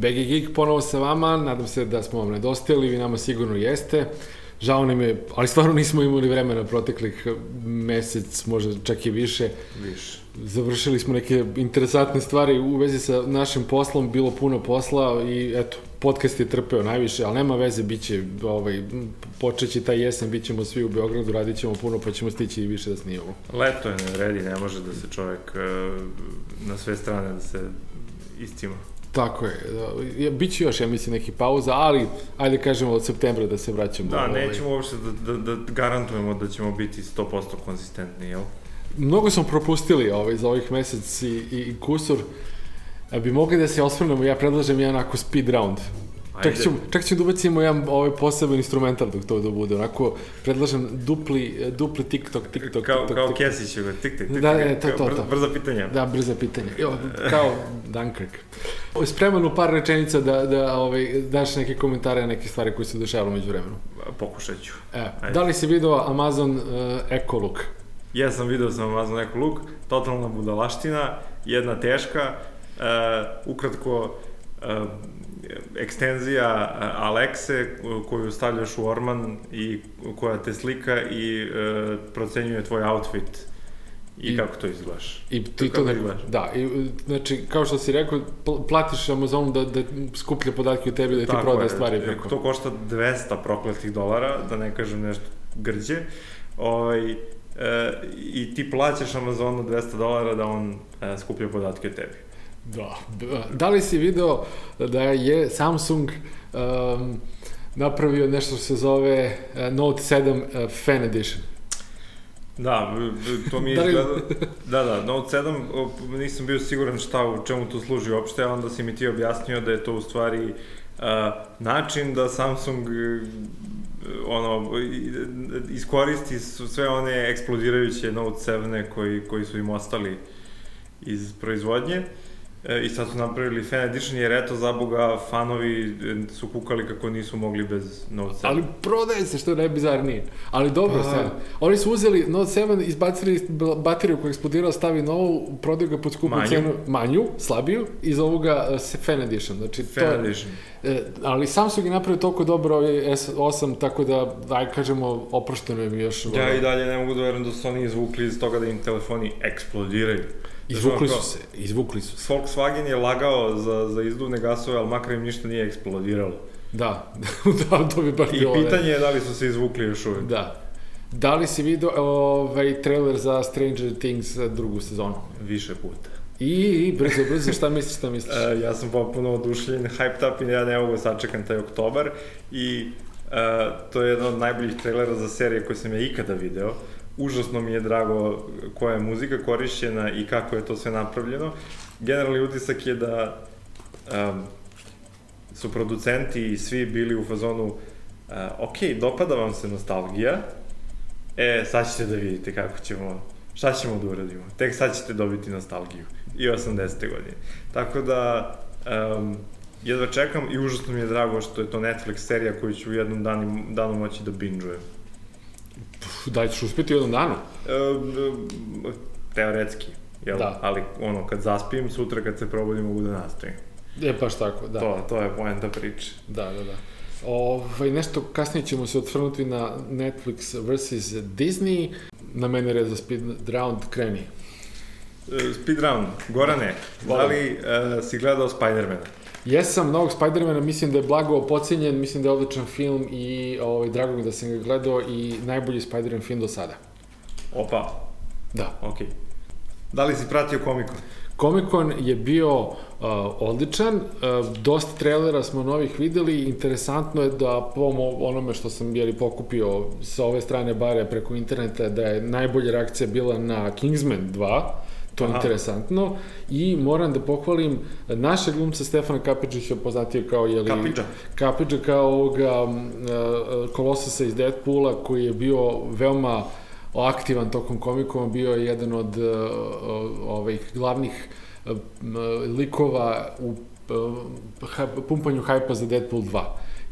BG Geek ponovo sa vama, nadam se da smo vam nedostajali, vi nama sigurno jeste. Žao nam je, ali stvarno nismo imali vremena proteklih mesec, možda čak i više. Više. Završili smo neke interesantne stvari u vezi sa našim poslom, bilo puno posla i eto, podcast je trpeo najviše, ali nema veze, bit će, ovaj, počeći taj jesen, bit ćemo svi u Beogradu, radit ćemo puno, pa ćemo stići i više da snimamo. Leto je ne vredi, ne može da se čovjek uh, na sve strane da se istima. Tako je. Da, Biće još, ja mislim, neki pauza, ali ajde kažemo od septembra da se vraćamo. Da, ovaj. nećemo uopšte da, da, da garantujemo da ćemo biti 100% konzistentni, jel? Mnogo smo propustili ovaj, za ovih mesec i, i, i kusur. Bi mogli da se osvrnemo, ja predlažem jedan ako speed round. Čak ćemo, čak ćemo da ubacimo jedan ovaj poseban instrumental dok to da bude. Onako, predlažem dupli, dupli TikTok, TikTok, kao, TikTok. Kao TikTok. Kesić, tik, tik, tik, Da, ne, to, to, brza, to. brza pitanja. Da, brza pitanja. Jo, kao Dunkirk. Spreman u par rečenica da, da ovaj, daš neke komentare na neke stvari koje se dešavalo među vremenu. Pokušat ću. E, Ajde. da li si video Amazon uh, Echo Look? Ja sam video sam Amazon Echo Look, totalna budalaština, jedna teška, uh, ukratko, ekstenzija uh, Alexe koju stavljaš u orman i koja te slika i uh, procenjuje tvoj outfit i, I- kako to izgledaš. I ti Kako to ne... izgledaš? Da, i, znači, kao što si rekao, pl- platiš Amazonu da, da skuplja podatke o tebi, da ti Tako prodaje je, stvari preko. To košta 200 prokletih dolara, da ne kažem nešto grđe. Ovaj, e, I ti plaćaš Amazonu 200 dolara da on e, skuplja podatke o tebi. Da. Da. Li si video da je Samsung um, napravio nešto što se zove uh, Note 7 uh, Fan Edition? Da, to mi je Da li- izgledalo... Da, da, Note 7, o, nisam bio siguran šta, u čemu to služi uopšte, a onda si mi ti objasnio da je to u stvari a, način da Samsung e, ono, iskoristi sve one eksplodirajuće Note 7 koji, koji su im ostali iz proizvodnje. E, I sad su napravili fan edition jer eto za boga fanovi e, su kukali kako nisu mogli bez Note 7. Ali prodaje se, što je najbizarnije. Ali dobro, Pa- sad. Oni su uzeli Note 7, izbacili bateriju koja je eksplodirala, stavi novu, prodaju ga pod skupu Manju. cenu, manju, slabiju, iz ovoga uh, Fan Edition. Znači, to Fan je, edition. E, ali Samsung je napravio toliko dobro ovaj S8, tako da, daj kažemo, oprošteno im još. Ja i dalje ne mogu da verujem da su oni izvukli iz toga da im telefoni eksplodiraju. Izvukli Znaš, su se, izvukli su se. Volkswagen je lagao za, za izduvne gasove, ali makar im ništa nije eksplodiralo. Da, da, to bi baš I bilo... pitanje je da li su se izvukli još uvijek. Da. Da li si vidio ovaj trailer za Stranger Things drugu sezonu? Više puta. I, i brzo, brzo, šta misliš, šta misliš? E, ja sam potpuno odušljen, hyped up i ja ne mogu da sačekam taj oktobar. I e, to je jedan od najboljih trailera za serije koje sam ja ikada video. Užasno mi je drago koja je muzika korišćena i kako je to sve napravljeno. Generalni utisak je da um, su producenti i svi bili u fazonu uh, ok, dopada vam se nostalgija, e, sad ćete da vidite kako ćemo, šta ćemo da uradimo. Tek sad ćete dobiti nostalgiju. I 80. godine. Tako da, um, jedva čekam i užasno mi je drago što je to Netflix serija koju ću u jednom danu, danu moći da binge-ujem. Daj ćeš uspeti u jednom danu. E, teoretski, jel? Da. Ali ono, kad zaspim, sutra kad se probudim mogu da nastavim. Je, baš tako, da. To, to je poenta priče. Da, da, da. Ovaj, nešto kasnije ćemo se otvrnuti na Netflix vs. Disney. Na mene red za speed round kreni. E, Speed round, Gorane, da li e, si gledao Spidermana? Jesam novog Spidermana, mislim da je blago pocenjen, mislim da je odličan film i ovaj, drago mi da sam ga gledao i najbolji Spider-Man film do sada. Opa, Da. okej. Da li si pratio komiku? Comic-Con je bio uh, odličan, uh, dosta trailera smo novih videli, interesantno je da po onome što sam jeli pokupio sa ove strane bare preko interneta, da je najbolja reakcija bila na Kingsman 2, to je Aha. interesantno, i moram da pohvalim našeg glumca Stefana Kapičića, poznatio kao jeli, Kapidža. Kapiđa kao ovoga uh, kolosasa iz Deadpoola koji je bio veoma aktivan tokom komikoma, bio je jedan od uh, ovih glavnih uh, likova u pumpanju hajpa za Deadpool 2.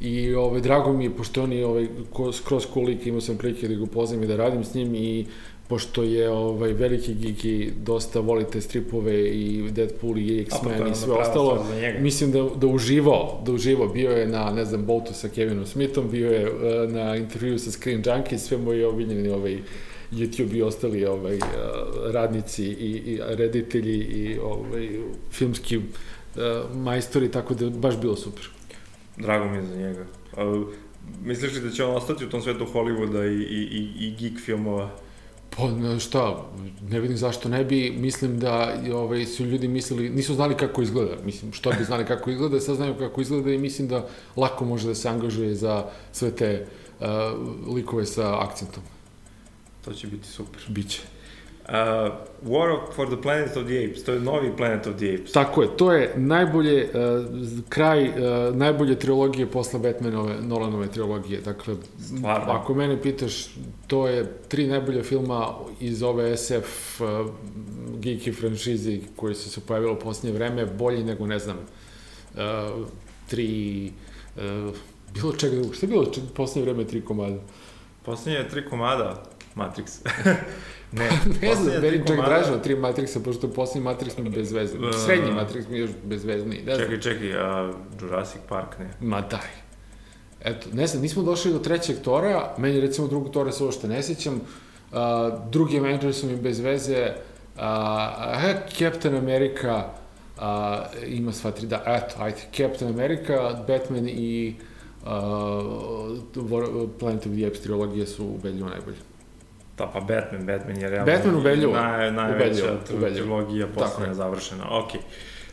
I ovaj, drago mi je, pošto on je ovaj, ko, skroz cool lik, imao sam prilike da ga upoznam i da radim s njim i pošto je ovaj veliki geek i dosta volite stripove i Deadpool i X-Men i sve ostalo, mislim da, da uživao, da uživao, bio je na, ne znam, Boltu sa Kevinom Smithom, bio je uh, na intervju sa Screen Junkies, sve moji obiljeni ovaj, YouTube i ostali ovaj, uh, radnici i, i reditelji i ovaj, filmski uh, majstori, tako da baš bilo super. Drago mi je za njega. Uh, misliš li da će on ostati u tom svetu Hollywooda i, i, i, i geek filmova? Pa šta, ne vidim zašto ne bi, mislim da ovaj, su ljudi mislili, nisu znali kako izgleda, mislim, što bi znali kako izgleda, sad znaju kako izgleda i mislim da lako može da se angažuje za sve te uh, likove sa akcentom. To će biti super. Biće. Uh, War for the Planet of the Apes, to je novi Planet of the Apes. Tako je, to je najbolje, uh, kraj uh, najbolje trilogije posle Batmanove, Nolanove trilogije. Dakle, Stvarno. ako mene pitaš, to je tri najbolje filma iz ove SF uh, geeky franšize koje su se pojavilo u posljednje vreme, bolji nego, ne znam, uh, tri, uh, bilo čega drugog. Šta je bilo u posljednje vreme tri komada? Posljednje tri komada? Matrix. ne, ne znam, meni čak dražno tri Matrixa, pošto je posljednji Matrix mi bez veze. Uh, Srednji Matrix mi je još bezvezniji. Ne čekaj, čekaj, a Jurassic Park ne? Ma daj. Eto, ne znam, nismo došli do trećeg Tora, meni recimo drugog Tora se uopšte ne sećam, uh, drugi Avengers su mi bez veze, uh, uh, Captain America, uh, ima sva tri, da, eto, ajde, Captain America, Batman i uh, Planet of the Apes trilogije su ubedljivo najbolje. Da, pa Batman, Batman je realno Batman ubedljivo. Naj, najveća ubedljivo. trilogija poslednja završena. Ok.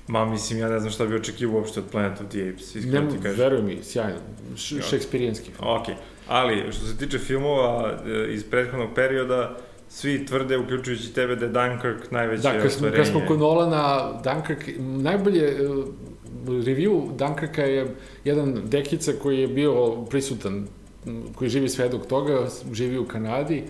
Ma, mislim, ja ne znam šta bi očekivao uopšte od Planet of the Apes, iskreno ti kažem. Veruj mi, sjajno. Šekspirijanski film. Ok. Ali, što se tiče filmova e, iz prethodnog perioda, svi tvrde, uključujući tebe, da je Dunkirk najveće da, kad smo, kad smo kod Nolana, Dunkirk, najbolje uh, review Dunkirka je jedan dekica koji je bio prisutan, koji živi svedok toga, živi u Kanadi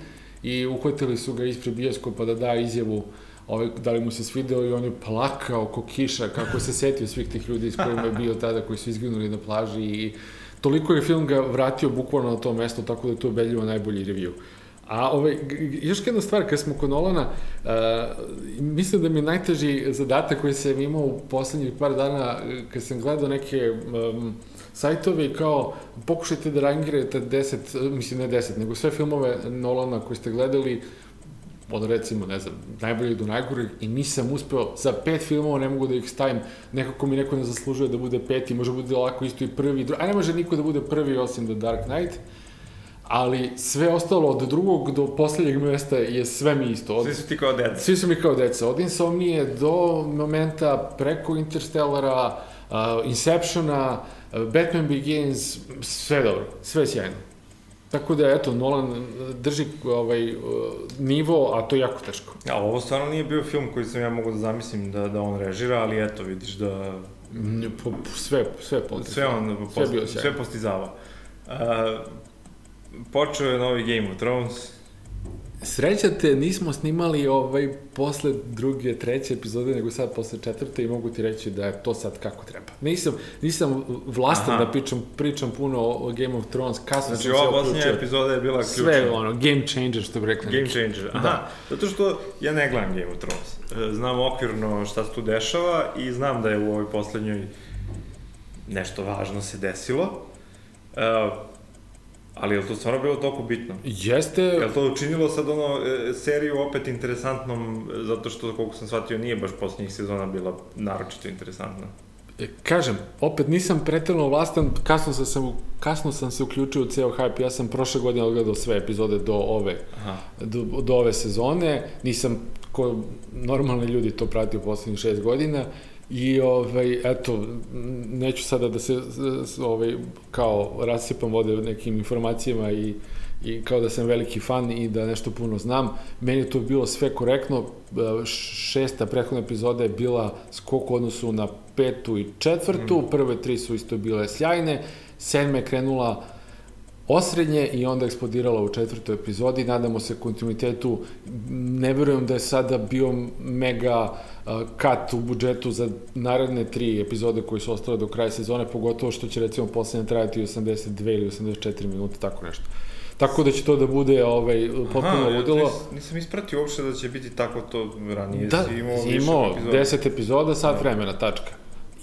i uhvatili su ga ispred bioskopa da da izjavu ovaj, da li mu se svideo i on je plakao ko kiša, kako se setio svih tih ljudi s kojima je bio tada, koji su izginuli na plaži i toliko je film ga vratio bukvalno na to mesto, tako da je to ubedljivo najbolji review. A ovaj, još jedna stvar, kad smo kod Nolana, uh, mislim da mi je najteži zadatak koji sam imao u poslednjih par dana, kad sam gledao neke um, sajtove i kao pokušajte da rangirate 10, mislim ne 10, nego sve filmove Nolana koje ste gledali, od recimo, ne znam, najbolje do najgore i nisam uspeo, za pet filmova ne mogu da ih stavim, nekako mi neko ne zaslužuje da bude peti, može bude lako isto i prvi, drugi, a ne može niko da bude prvi osim The Dark Knight, ali sve ostalo od drugog do poslednjeg mesta je sve mi isto. Od, svi su ti kao deca. Svi su mi kao deca. Od Insomnije do momenta preko Interstellara, uh, Inceptiona, uh, Batman Begins, sve dobro, sve sjajno. Tako da, eto, Nolan drži ovaj, uh, nivo, a to je jako teško. A ovo stvarno nije bio film koji sam ja mogu da zamislim da, da on režira, ali eto, vidiš da... Po, sve, sve postizava. Sve on post, sve, sve postizava. Uh, počeo je novi Game of Thrones. Sreća te, nismo snimali ovaj posle druge, treće epizode, nego sad posle četvrte i mogu ti reći da je to sad kako treba. Nisam, nisam vlastan Aha. da pričam, pričam puno o Game of Thrones, kasno znači, sam ova posljednja epizoda je bila ključna. Sve, ono, game changer, što bi rekli. Game changer, aha. Da. Zato što ja ne gledam Game of Thrones. E, znam okvirno šta se tu dešava i znam da je u ovoj poslednjoj nešto važno se desilo. Uh, Ali je li to stvarno bilo toliko bitno? Jeste. Je li to učinilo sad ono e, seriju opet interesantnom, e, zato što, koliko sam shvatio, nije baš poslednjih sezona bila naročito interesantna? E, kažem, opet nisam pretrano vlastan, kasno sam, se, kasno sam se uključio u ceo hype, ja sam prošle godine odgledao sve epizode do ove, Aha. do, do ove sezone, nisam ko normalni ljudi to pratio poslednjih šest godina I ovaj, eto, neću sada da se ovaj, kao rasipam vode nekim informacijama i, i kao da sam veliki fan i da nešto puno znam. Meni je to bilo sve korektno. Šesta prethodna epizoda je bila skok u odnosu na petu i četvrtu. Mm. Prve tri su isto bile sjajne. Sedma je krenula osrednje i onda eksplodirala u četvrtoj epizodi. Nadamo se kontinuitetu. Ne verujem da je sada bio mega kat u budžetu za naredne tri epizode koje su ostale do kraja sezone, pogotovo što će recimo poslednje trajati 82 ili 84 minuta, tako nešto. Tako da će to da bude ovaj, potpuno Aha, ludilo. Ja nis, nisam ispratio uopšte da će biti tako to ranije. Da, si imao, imao epizoda. 10 epizoda, sat Da. vremena, tačka.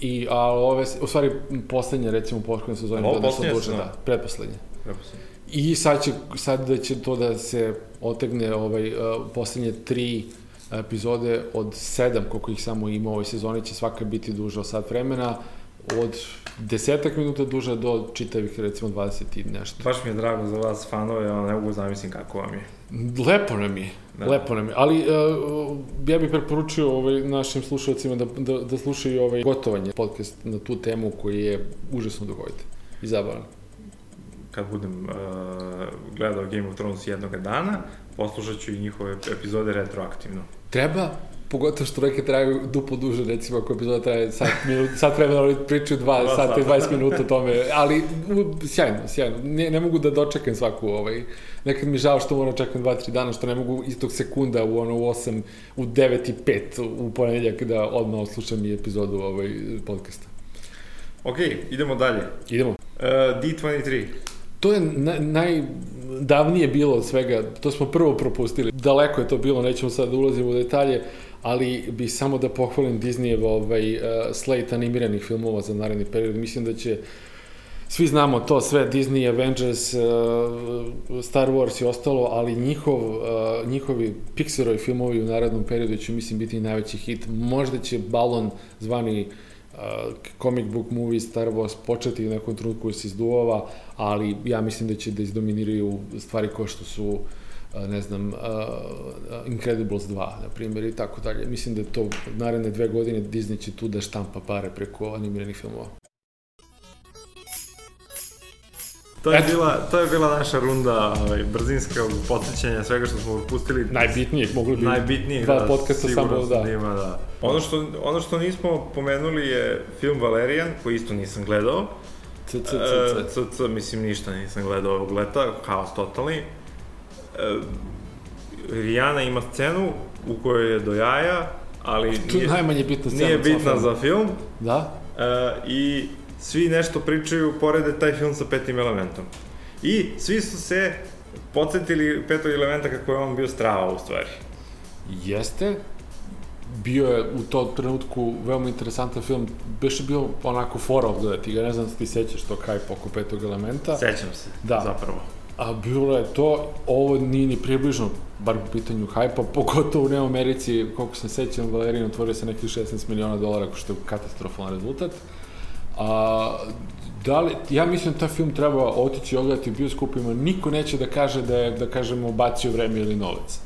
I, a ove, u stvari, poslednje, recimo, poslednje sezone, Ovo da nešto poslednja duže, sezona? da, pretposlednje. I sad će, sad da će to da se otegne ovaj, uh, poslednje tri epizode od sedam, koliko ih samo ima u ovoj sezoni, će svaka biti duža od sat vremena, od desetak minuta duža do čitavih, recimo, 20 i nešto. Baš mi je drago za vas fanove, ali ne mogu zamislim kako vam je. Lepo nam je, Da. da. lepo nam je, ali uh, ja bih preporučio ovaj, našim slušalcima da, da, da slušaju ovaj gotovanje podcast na tu temu koji je užasno dugovit i zabavan. Kad budem uh, gledao Game of Thrones jednoga dana, poslušat ću i njihove epizode retroaktivno. Treba, pogotovo što neke traju duplo duže, recimo ako epizoda traje sat, minut, sat vremena, ali pričaju dva, Dva sata i sata. 20 minuta o tome, ali u, sjajno, sjajno. Ne, ne mogu da dočekam svaku, ovaj, nekad mi žao što moram čekam 2-3 dana, što ne mogu istog sekunda u ono u 8, u 9 i 5 u ponedeljak da odmah oslušam i epizodu ovaj, podcasta. Ok, idemo dalje. Idemo. Uh, D23. To je na, najdavnije bilo od svega, to smo prvo propustili. Daleko je to bilo, nećemo sad da ulazimo u detalje, ali bi samo da pohvalim Disneyev ovaj, uh, slate animiranih filmova za naredni period. Mislim da će svi znamo to sve, Disney, Avengers, uh, Star Wars i ostalo, ali njihov, uh, njihovi Pixarovi filmovi u narednom periodu će, mislim, biti najveći hit. Možda će balon zvani uh, comic book movie Star Wars početi u nekom trenutku da se izduvava, ali ja mislim da će da izdominiraju stvari kao što su uh, ne znam, uh, Incredibles 2, na primjer, i tako dalje. Mislim da je to naredne dve godine Disney će tu da štampa pare preko animiranih filmova. To je, Eto. bila, to je bila naša runda ovaj, brzinskog podsjećanja svega što smo propustili. Najbitnijih, mogli bi Najbitnijih, dva da, podcasta samo, sam da. Ima, da. Ono što, ono što nismo pomenuli je film Valerijan, koji isto nisam gledao. C, c, c, E, c. c, c, mislim, ništa nisam gledao ovog leta, haos totalni. E, Rijana ima scenu u kojoj je do jaja, ali Tu je nije, najmanje bitna scena. nije bitna za film. Da? E, I svi nešto pričaju, porede taj film sa petim elementom. I svi su se podsjetili petog elementa kako je on bio strava u stvari. Jeste. Bio je u tom trenutku veoma interesantan film. Beš je bio onako fora odgledati ga, ne znam da ti sećaš to hype oko petog elementa. Sećam se, Da. zapravo. A bilo je to, ovo nije ni približno, bar po pitanju hajpa, pogotovo u Americi, koliko se sećam, Valerijan otvorio se nekih 16 miliona dolara, što je katastrofalan rezultat. A, da li, ja mislim da taj film treba otići i ogledati u bioskopima, niko neće da kaže da je, da kažemo, bacio vreme ili novac.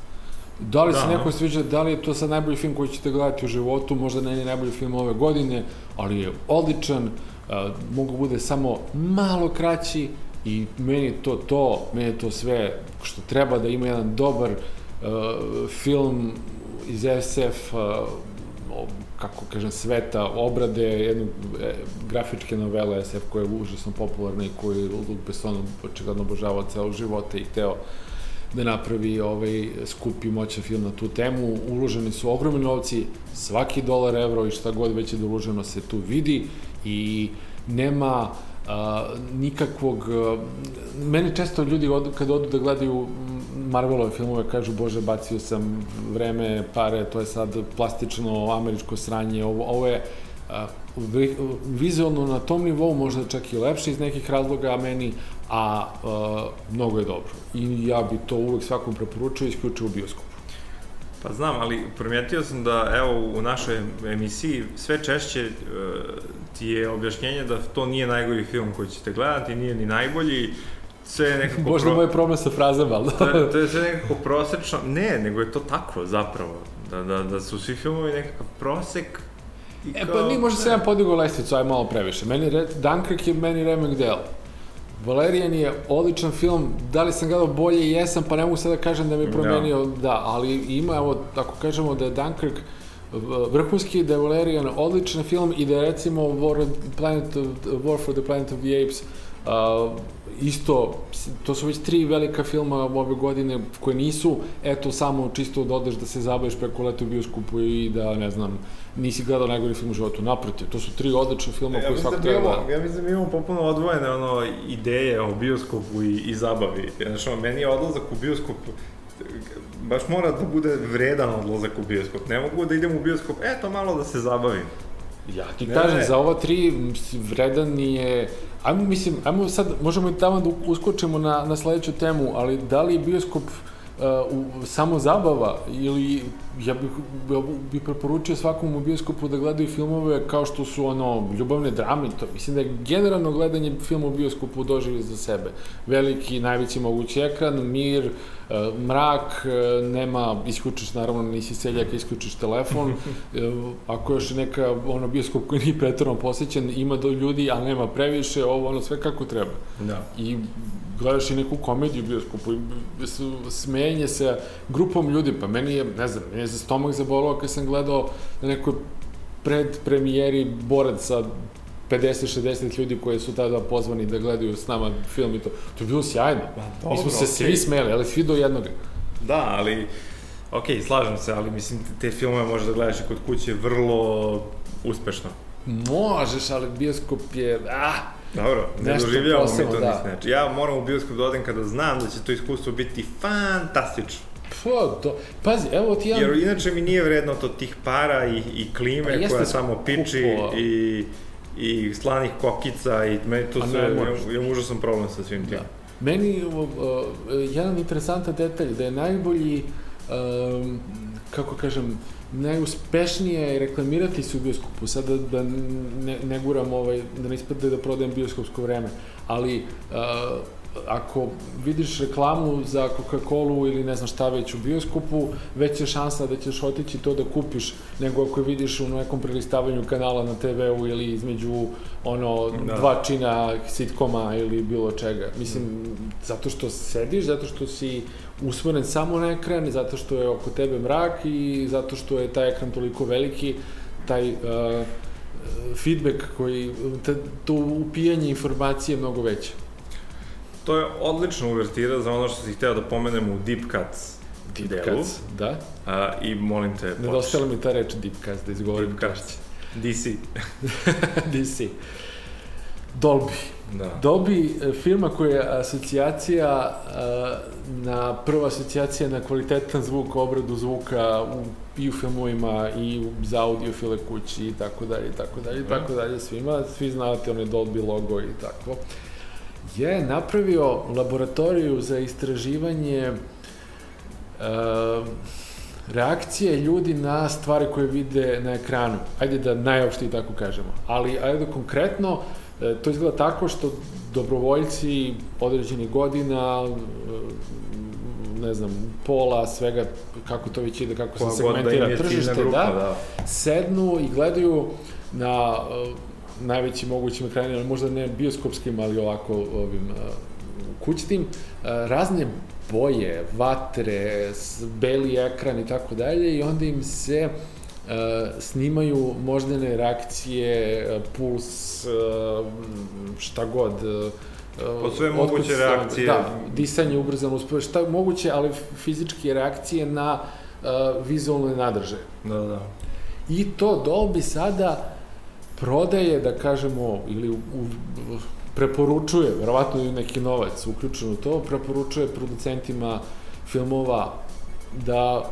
Da li Da, se neko sviđa, da li je to sad najbolji film koji ćete gledati u životu, možda ne je najbolji film ove godine, ali je odličan, a, mogu bude samo malo kraći i meni je to to, meni je to sve što treba da ima jedan dobar uh, film iz SF uh, o- kako kažem, sveta, obrade, jednu e, grafičke novele SF koja je užasno popularna i koju je Luc Besson očigledno obožavao celo života i hteo da napravi ovaj skupi moćan film na tu temu. Uloženi su ogromni novci, svaki dolar, evro i šta god već je uloženo se tu vidi i nema a, nikakvog... A, meni često ljudi od, kad odu da gledaju Marvelove filmove kažu bože bacio sam vreme, pare, to je sad plastično američko sranje, ovo, ovo je vi- vizualno na tom nivou možda čak i lepše iz nekih razloga a meni, a, a mnogo je dobro. I ja bi to uvek svakom preporučio isključio u bioskopu. Pa znam, ali primetio sam da, evo, u našoj emisiji sve češće e, ti je objašnjenje da to nije najgori film koji ćete gledati, nije ni najbolji, sve je nekako... Možda moj problem sa frazama, ali... to, je, to je sve nekako prosečno, ne, nego je to tako zapravo, da, da, da su svi filmovi nekakav prosek i E kao- pa ni možda se ja podigao lestvicu, aj malo previše. Meni re, Dunkirk je meni remek delo. Valerijan je odličan film, da li sam gledao bolje, jesam, pa ne mogu sad da kažem da mi je promenio, da, da ali ima, evo, ako kažemo da je Dunkirk vrhunski, da je Valerijan odličan film i da je recimo War, of Planet War for the Planet of the Apes Uh, isto, to su već tri velika filma ove godine koje nisu, eto, samo čisto da odeš da se zabaviš preko leta u bioskopu i da, ne znam, nisi gledao najgori film u životu. Naprotiv, to su tri odlične filma ja koje svako da treba da... Ja mislim da imamo popuno odvojene ono, ideje o bioskopu i, i zabavi. Znaš, ono, meni je odlazak u bioskop baš mora da bude vredan odlazak u bioskop. Ne mogu da idem u bioskop, eto malo da se zabavim. Ja ti ne, kažem, ne. za ova tri vredan je... Ajmo, mislim, ajmo sad, možemo i tamo da uskočimo na, na sledeću temu, ali da li je bioskop uh, u, samo zabava ili ja bih, ja bih preporučio svakom u bioskopu da gledaju filmove kao što su ono ljubavne drame to mislim da je generalno gledanje filma u bioskopu doživi za sebe. Veliki najveći mogući ekran mir uh, mrak uh, nema isključiš naravno nisi seljak isključiš telefon. Ako još neka ono bioskop koji nije pretorno posećen ima do ljudi a nema previše ovo ono sve kako treba. Da. i gledaš i neku komediju u bioskopu, smenje se grupom ljudi, pa meni je, ne znam, meni je za stomak zabolao kad sam gledao na nekoj pred premijeri borac sa 50-60 ljudi koji su tada pozvani da gledaju s nama film i to. To je bilo sjajno. Pa, dobro, Mi smo se okay. svi smeli, ali svi do jednog. Da, ali, ok, slažem se, ali mislim, te filmove možeš da gledaš i kod kuće vrlo uspešno. Možeš, ali bioskop je, ah, Dobro, ne doživljavamo mi to da. Znači, ja moram u bioskop da odem kada znam da će to iskustvo biti fantastično. Pa, to, pazi, evo ti ja... Jer inače mi nije vredno to tih para i, i klime pa koja samo piči i, i slanih kokica i meni to sve, ja, imam užasan problem sa svim tim. Da. Meni uh, uh, jedan interesantan detalj da je najbolji um, kako kažem, najuspešnije je reklamirati se u bioskopu, sad da, da ne, ne guram ovaj, da ne ispade da prodajem bioskopsko vreme, ali uh, ako vidiš reklamu za Coca-Cola ili ne znam šta već u bioskopu, već je šansa da ćeš otići to da kupiš, nego ako vidiš u nekom prelistavanju kanala na TV-u ili između ono, da. dva čina sitkoma ili bilo čega. Mislim, zato što sediš, zato što si usmeren samo na ekran, zato što je oko tebe mrak i zato što je taj ekran toliko veliki, taj uh, feedback koji, to upijanje informacije je mnogo veće. To je odlična uvertira za ono što si hteo da pomenem u Deep Cuts Deep delu. Cuts, da. A, I molim te, počeš. Nedostala mi ta reč Deep Cuts, da izgovorim Deep Cuts. DC. DC. Dolby. Da. Dolby, e, firma koja je asocijacija, na prva asocijacija na kvalitetan zvuk, obradu zvuka u, i u filmovima i u, za audiofile kući i tako dalje, i tako dalje, i da. tako dalje svima. Svi znate onaj Dolby logo i tako je napravio laboratoriju za istraživanje uh, reakcije ljudi na stvari koje vide na ekranu. Ajde da najopšte i tako kažemo. Ali ajde da konkretno, e, to izgleda tako što dobrovoljci određenih godina, e, ne znam, pola, svega, kako to već ide, kako Koja se da segmentira da tržište, grupa, da, da, sednu i gledaju na najvećim mogućim ekranima, možda ne bioskopskim, ali ovako ovim kućnim, razne boje, vatre, beli ekran i tako dalje i onda im se uh, snimaju moždane reakcije, puls, uh, šta god. Po sve moguće reakcije. Da, disanje ubrzano, uspore, šta moguće, ali fizičke reakcije na uh, vizualne nadrže. Da, da. I to Dolby sada prodaje, da kažemo, ili u, u, preporučuje, verovatno i neki novac uključen u to, preporučuje producentima filmova da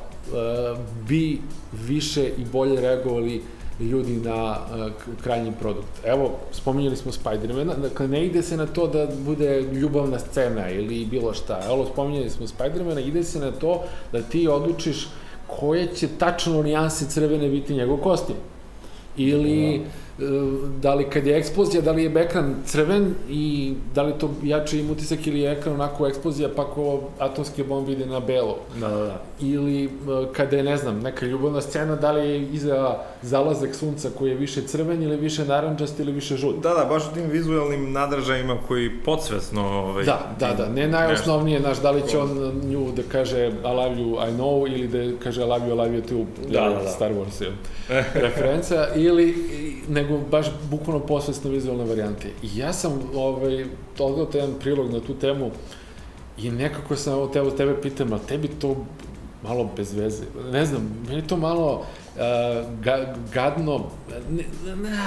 bi više i bolje reagovali ljudi na uh, krajnji produkt. Evo, spominjali smo Spider-mana, dakle ne ide se na to da bude ljubavna scena ili bilo šta. Evo, spominjali smo Spider-mana, ide se na to da ti odlučiš koje će tačno nijanse crvene biti njegov kostim. Ili... Da da li kad je eksplozija, da li je ekran crven i da li to jače im utisak ili je ekran onako eksplozija pa ko atomske bombe ide na belo. Da, da, da. Ili e, kada je, ne znam, neka ljubavna scena, da li je iza zalazak sunca koji je više crven ili više naranđast ili više žut. Da, da, baš u tim vizualnim nadržajima koji podsvesno... Ovaj, da, da, da, ne najosnovnije, naš, da li će on nju da kaže I love you, I know, ili da kaže I love you, I love you too, da, da, da. Star Wars, je, referenca, ili, ne nego baš bukvalno posvesno vizualne varijante. I ja sam ovaj, odgledao taj jedan prilog na tu temu i nekako sam ovo tebe, tebe pitam, ali tebi to malo bez veze. Ne znam, meni to malo uh, ga, gadno, ne, ne,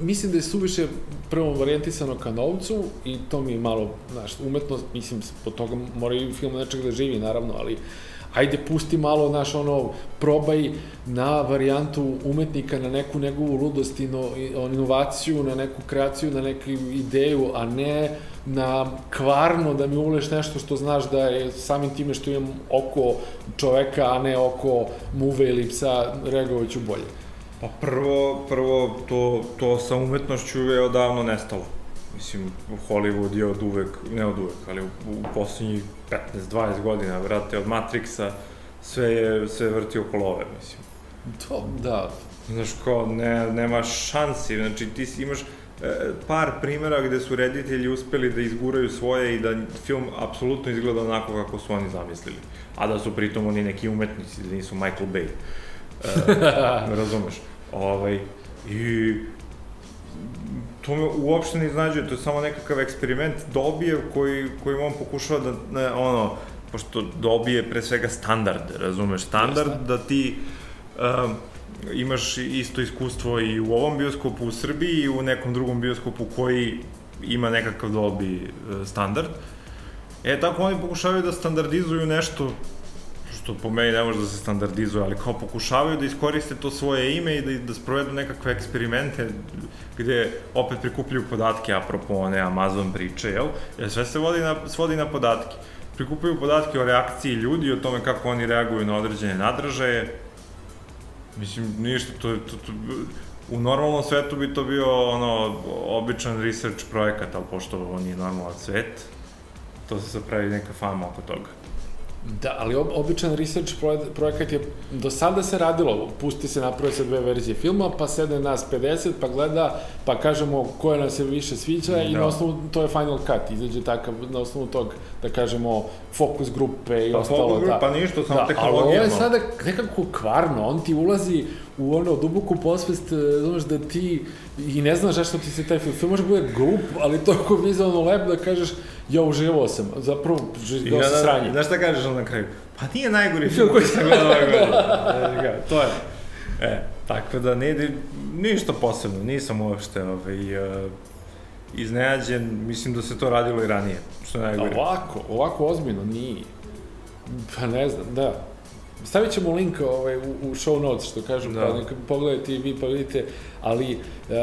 mislim da je suviše prvo varijantisano ka novcu i to mi je malo, znaš, umetno, mislim, po toga mora i film nečeg da živi, naravno, ali ajde pusti malo, naš ono, probaj na varijantu umetnika, na neku njegovu ludost, ino, inovaciju, na neku kreaciju, na neku ideju, a ne na kvarno da mi uleš nešto što znaš da je samim time što imam oko čoveka, a ne oko muve ili psa, reagovaću bolje. Pa prvo, prvo to, to sa umetnošću je odavno nestalo. Mislim, Hollywood je od uvek, ne od uvek, ali u, u poslednjih 15-20 godina, vrate, od Matrixa, sve je, sve vrti oko love, mislim. To, da. Znaš, kao, ne, nema šansi, znači ti imaš e, par primera gde su reditelji uspeli da izguraju svoje i da film apsolutno izgleda onako kako su oni zamislili. A da su pritom oni neki umetnici, da nisu Michael Bay. E, razumeš? Ovaj, I to me uopšte ne iznađuje, to je samo nekakav eksperiment dobije koji, kojim on pokušava da, ne, ono, pošto dobije pre svega standard, razumeš, standard Jeste. da ti um, imaš isto iskustvo i u ovom bioskopu u Srbiji i u nekom drugom bioskopu koji ima nekakav dobi uh, standard. E, tako oni pokušavaju da standardizuju nešto što po meni ne može da se standardizuje, ali kao pokušavaju da iskoriste to svoje ime i da, da sprovedu nekakve eksperimente gde opet prikupljaju podatke, apropo one Amazon priče, jel? Jer sve se vodi na, svodi na podatke. Prikupljaju podatke o reakciji ljudi, o tome kako oni reaguju na određene nadražaje. Mislim, ništa, to je, to, to, u normalnom svetu bi to bio ono, običan research projekat, ali pošto ovo nije normalan svet, to se sad pravi neka fama oko toga. Da, ali ob, običan research projekat je, do sada se radilo, pusti se naprave se dve verzije filma, pa sede nas 50, pa gleda, pa kažemo koje nam se više sviđa da. i na osnovu, to je final cut, izađe takav, na osnovu tog, da kažemo, fokus grupe i pa, ostalo. Fokus grupa, da. ništa, samo da, tehnologija. Ali ovo je sada nekako kvarno, on ti ulazi u ono duboku posvest, znaš da ti i ne znaš zašto ti se taj film, film može bude glup, ali toliko vizualno lep da kažeš, ja uživao sam, zapravo uživao sam sranje. Znaš šta kažeš na kraju? Pa nije najgori film koji sam gledao ove godine. to je. E, tako da ne ništa posebno, nisam uopšte ovaj, uh, iznenađen, mislim da se to radilo i ranije, što je najgore. Ovako, ovako ozbiljno nije. Pa ne znam, da. Stavit ćemo link ovaj, u, u show notes, što kažem, da. pa neka pogledajte i vi pa vidite, ali uh,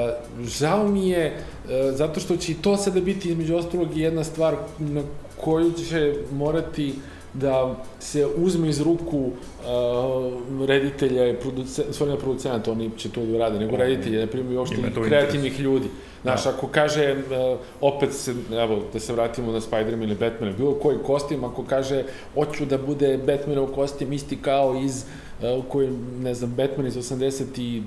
žao mi je, uh, zato što će i to sada biti između ostalog jedna stvar na koju će morati da se uzme iz ruku uh, reditelja i producenta, stvarno producenta, oni će to da rade, nego reditelja, ne primaju uopšte kreativnih ljudi. Znaš, da. ako kaže, uh, opet se, evo, da se vratimo na Spider-Man ili Batman, bilo koji kostim, ako kaže, hoću da bude Batmanov kostim isti kao iz uh, koji, ne znam, Batman iz 89.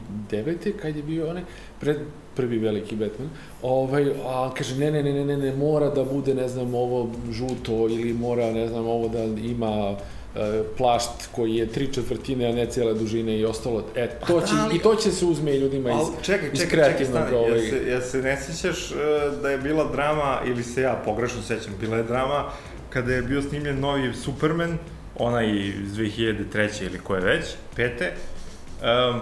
kad je bio onaj, pred, prvi veliki Batman, ovaj, a kaže, ne, ne, ne, ne, ne, ne, mora da bude, ne znam, ovo žuto ili mora, ne znam, ovo da ima E, plašt koji je tri četvrtine, a ne cijele dužine i ostalo. E, to će, ali, i to će se uzme i ljudima iz, čekaj, iz čekaj. Čekaj, ovaj... ja, se, ja se ne sjećaš uh, da je bila drama, ili se ja pogrešno sećam, bila je drama kada je bio snimljen novi Superman, onaj iz 2003. ili koje već, pete, um,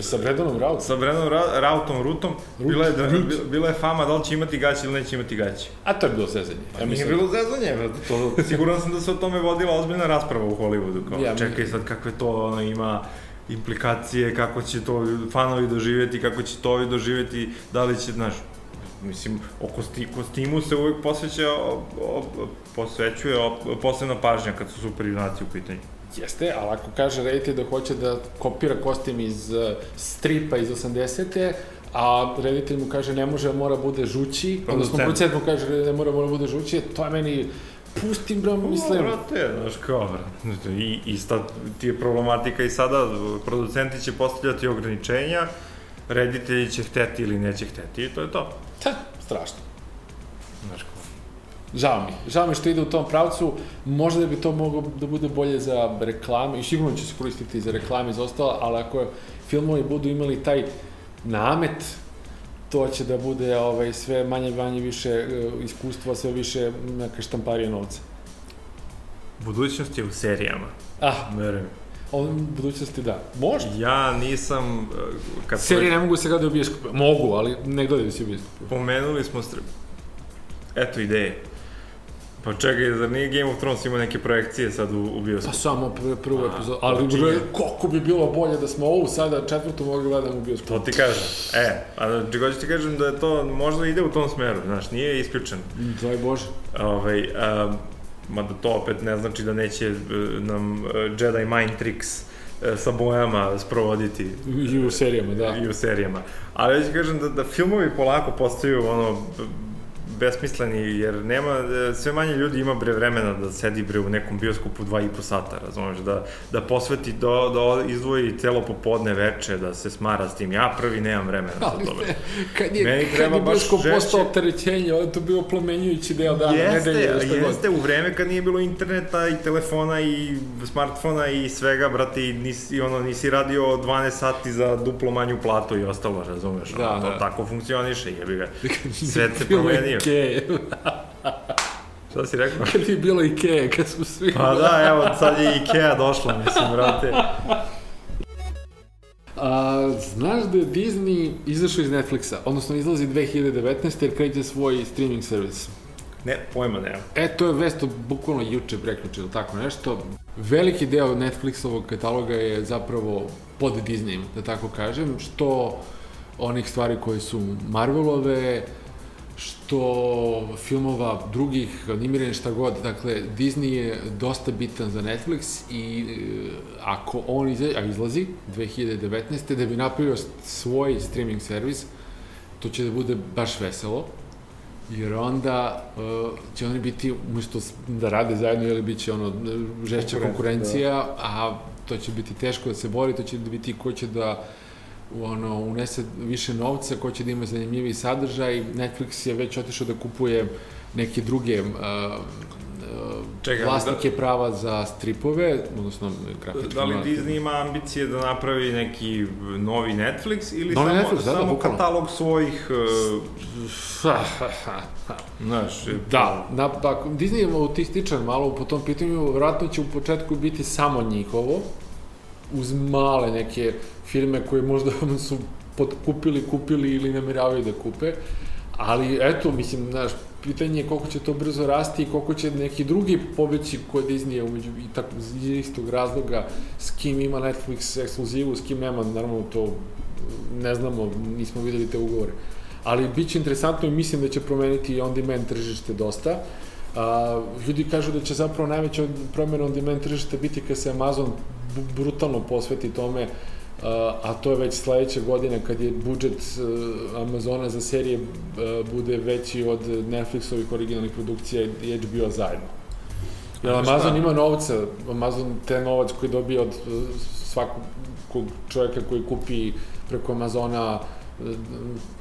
Sa Brendanom Rautom? Sa Brendanom Ra Rautom, Rutom, Rut, bila, je, da, Rut. bila je fama da li će imati gaće ili neće imati gaće. A to je bilo zezanje. Pa ja nije bilo zezanje, to, siguran sam da se o tome vodila ozbiljna rasprava u Hollywoodu. Kao, ja, čekaj sad kakve to ono, ima implikacije, kako će to fanovi doživjeti, kako će to ovi doživjeti, da li će, znaš, mislim, o kosti, kostimu se uvek posveća, o, o, posvećuje o, posebna pažnja kad su super junaci u pitanju. Jeste, ali ako kaže reditelj da hoće da kopira kostim iz uh, stripa iz 80. a reditelj mu kaže ne može, mora bude žući, odnosno producent mu kaže ne mora, mora bude žući, to je meni pustim, bro, mislim. Brate, znaš kao, brate. I, ista ti je problematika i sada, producenti će postavljati ograničenja, reditelji će hteti ili neće hteti i to je to. Ta, strašno. Znaš Žao mi. Žao mi što ide u tom pravcu. Možda da bi to moglo da bude bolje za reklame i sigurno će se koristiti za reklame i za ostalo, ali ako filmovi budu imali taj namet, to će da bude ovaj, sve manje manje više e, iskustva, sve više neka štamparija novca. Budućnost je u serijama. Ah, Verujem. on budućnosti da. Može. Ja nisam... uh, Kad Serije ne mogu se gledati u bioskopu. Mogu, ali ne gledaju se u bioskopu. Pomenuli smo... Str... Eto ideje. Pa čekaj, zar nije Game of Thrones imao neke projekcije sad u, u Pa bioskopu? samo pr prvu A, epizodu. Ali počinje. bre, kako bi bilo bolje da smo ovu sada četvrtu mogli gledamo u bioskopu. To ti kažem. E, a znači, hoću ti kažem da je to možda ide u tom smeru, znaš, nije isključeno. Daj Bože. Ovaj, um, mada to opet ne znači da neće e, nam e, Jedi Mind Tricks e, sa bojama sprovoditi I u serijama, da. i u serijama. Ali ja ću kažem da, da filmovi polako postaju ono besmisleni, jer nema, e, sve manje ljudi ima bre vremena da sedi bre u nekom bioskopu dva i po sata, razumeš, da, da posveti, do, da izdvoji celo popodne veče, da se smara s tim. Ja prvi nemam vremena za Ali to. bre. ne, kad je, Meni kad treba je baš bioskop žešće. postao opterećenje, onda je to bio plemenjujući deo dana, Jeste, nedelje, god. jeste, u vreme kad nije bilo interneta i telefona i smartfona i svega, brate, i nisi, ono, nisi radio 12 sati za duplo manju platu i ostalo, razumeš? Da, ono, to da. tako funkcioniše, jebi ga. Svet se promenio. Ikeje. Šta si rekao? kad je bilo Ikeje, kad smo svi... Pa da, evo, sad je Ikea došla, mislim, brate. A, znaš da je Disney izašao iz Netflixa, odnosno izlazi 2019. jer kreće svoj streaming servis. Ne, pojma nemam. E, to je vest od bukvalno juče, prekjuče ili tako nešto. Veliki deo Netflixovog kataloga je zapravo pod Disneyem, da tako kažem, što onih stvari koje su Marvelove, što filmova drugih, animiranih šta god. Dakle, Disney je dosta bitan za Netflix i e, ako on izlazi, a izlazi 2019. da bi napravio svoj streaming servis, to će da bude baš veselo jer onda uh, će oni biti, umesto da rade zajedno, ili bit će ono, žešća Konkurencija, konkurencija, a to će biti teško da se bori, to će da biti ko će da ono, unese više novca, ko će da ima zanimljiviji sadržaj. Netflix je već otišao da kupuje neke druge uh, uh, Čekaj, vlasnike prava za stripove, odnosno grafičke. Da li novac. Disney ima ambicije da napravi neki novi Netflix ili Novi samo, Netflix, da, da, samo bukvalno. katalog svojih, uh, znaš, Da, na, pa, Disney je autističan malo po tom pitanju, vratno će u početku biti samo njihovo, uz male neke firme koje možda su podkupili, kupili ili nameravaju da kupe, ali eto, mislim, znaš, pitanje je koliko će to brzo rasti i koliko će neki drugi pobeći koje Disney umeđu i tako iz istog razloga s kim ima Netflix ekskluzivu, s kim nema, naravno to ne znamo, nismo videli te ugovore. Ali bit će interesantno i mislim da će promeniti i on-demand tržište dosta. A, ljudi kažu da će zapravo najveća promjena on-demand tržišta biti kad se Amazon brutalno posveti tome a, a to je već sledeće godine kad je budžet e, Amazona za serije e, bude veći od Netflixovih originalnih produkcija i HBO zajedno. Jer? Amazon ima novca, Amazon te novac koji dobije od e, svakog čovjeka koji kupi preko Amazona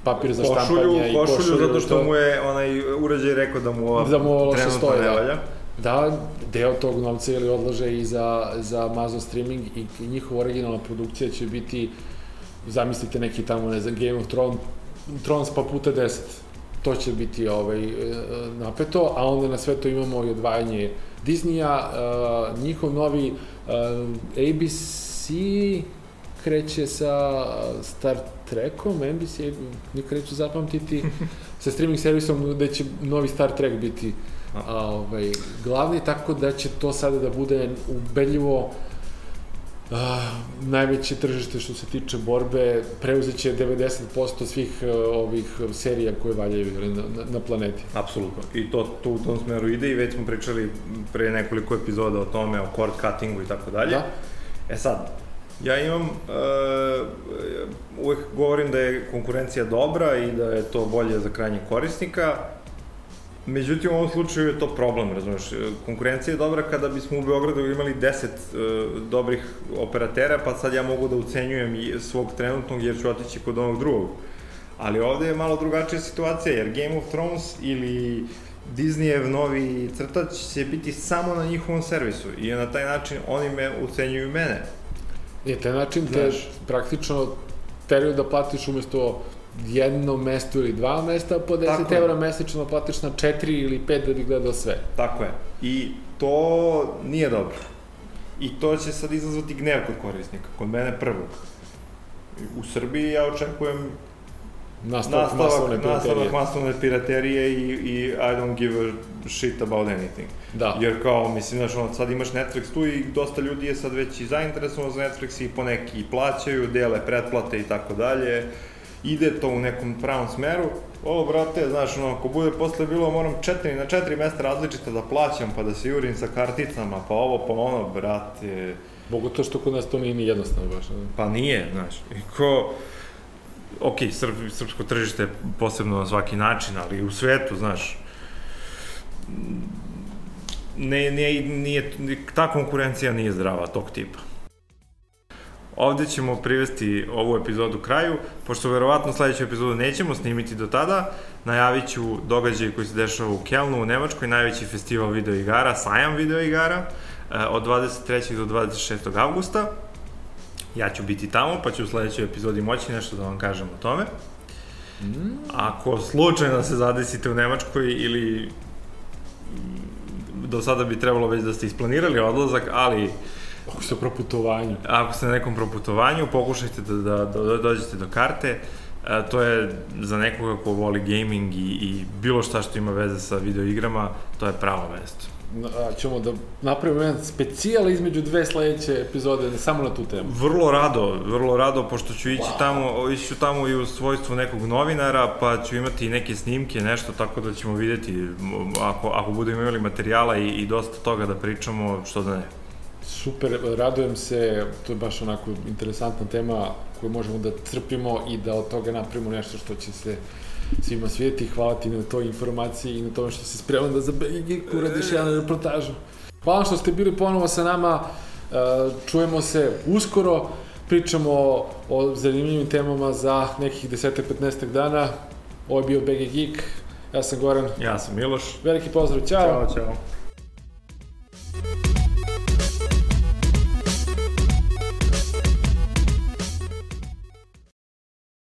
papir za košulju, štampanje i košulju, košulju. zato što to- mu je onaj uređaj rekao da mu ova Da mu ovo trenutno stoji, ne da. valja. Da, deo tog novca ili odlaže i za, za Amazon streaming i i njihova originalna produkcija će biti, zamislite neki tamo, ne znam, Game of Thrones, Thrones pa puta 10. To će biti ovaj, e, napeto, a onda na sve to imamo i odvajanje Disneya, e, njihov novi e, ABC kreće sa Star Trekom, NBC, nikad neću zapamtiti, sa streaming servisom gde će novi Star Trek biti a, ovaj, glavni, tako da će to sada da bude ubedljivo a, najveće tržište što se tiče borbe, preuzeće 90% svih a, ovih serija koje valjaju na, na, na planeti. Apsolutno. I to, to u tom smeru ide i već smo pričali pre nekoliko epizoda o tome, o cord cuttingu i tako dalje. Da. E sad, ja imam, uh, uvek govorim da je konkurencija dobra i da je to bolje za krajnjeg korisnika, Međutim, u ovom slučaju je to problem, razumeš. Konkurencija je dobra kada bismo u Beogradu imali 10 uh, dobrih operatera, pa sad ja mogu da ucenjujem i svog trenutnog jer ću otići kod onog drugog. Ali ovde je malo drugačija situacija, jer Game of Thrones ili Disneyev novi crtač će biti samo na njihovom servisu i na taj način oni me ucenjuju mene. I taj način te Znaš. praktično teraju da platiš umesto jedno mesto ili dva mesta po 10 evra mesečno platiš na 4 ili 5 da bi gledao sve. Tako je. I to nije dobro. I to će sad izazvati gnev kod korisnika, kod mene prvo. U Srbiji ja očekujem nastavak, nastavak masovne piraterije. Nastavak masovne piraterije i, i I don't give a shit about anything. Da. Jer kao, mislim, znaš, ono, sad imaš Netflix tu i dosta ljudi je sad već i zainteresovano za Netflix i poneki plaćaju, dele pretplate i tako dalje. Ide to u nekom pravom smeru. Ovo, brate, znaš, ono, ako bude posle bilo, moram četiri, na četiri mesta različite da plaćam, pa da se jurim sa karticama, pa ovo, pa ono, brate... Mogu to što kod nas to nije ni jednostavno baš. Ne? Pa nije, znaš. I ko, ok, srp, srpsko tržište je posebno na svaki način, ali u svetu, znaš, ne, ne, nije, ta konkurencija nije zdrava tog tipa. Ovde ćemo privesti ovu epizodu kraju, pošto verovatno sledeću epizodu nećemo snimiti do tada, najavit ću događaj koji se dešava u Kelnu u Nemačkoj, najveći festival videoigara, sajam videoigara, eh, od 23. do 26. avgusta. Ja ću biti tamo, pa ću u sledećoj epizodi moći nešto da vam kažem o tome. Mm. Ako slučajno se zadesite u Nemačkoj ili do sada bi trebalo već da ste isplanirali odlazak, ali Ako ste pro putovanju. Ako ste na nekom proputovanju, pokušajte da, da, da dođete do karte. E, to je za nekoga ko voli gaming i, i bilo šta što ima veze sa videoigrama, to je pravo mesto a, ćemo da napravimo jedan specijal između dve sledeće epizode samo na tu temu. Vrlo rado, vrlo rado, pošto ću ići wow. tamo, ići ću tamo i u svojstvu nekog novinara, pa ću imati neke snimke, nešto, tako da ćemo videti, ako, ako budemo imali materijala i, i dosta toga da pričamo, što da ne. Super, radujem se, to je baš onako interesantna tema koju možemo da crpimo i da od toga napravimo nešto što će se svima svijeti. Hvala ti na toj informaciji i na tome što si spreman da za BG uradiš jednu reportažu. Hvala što ste bili ponovo sa nama. E, čujemo se uskoro. Pričamo o zanimljivim temama za nekih 10-15 dana. Ovo je bio BG Geek. Ja sam Goran. Ja sam Miloš. Veliki pozdrav. Ćao. Ćao, čao.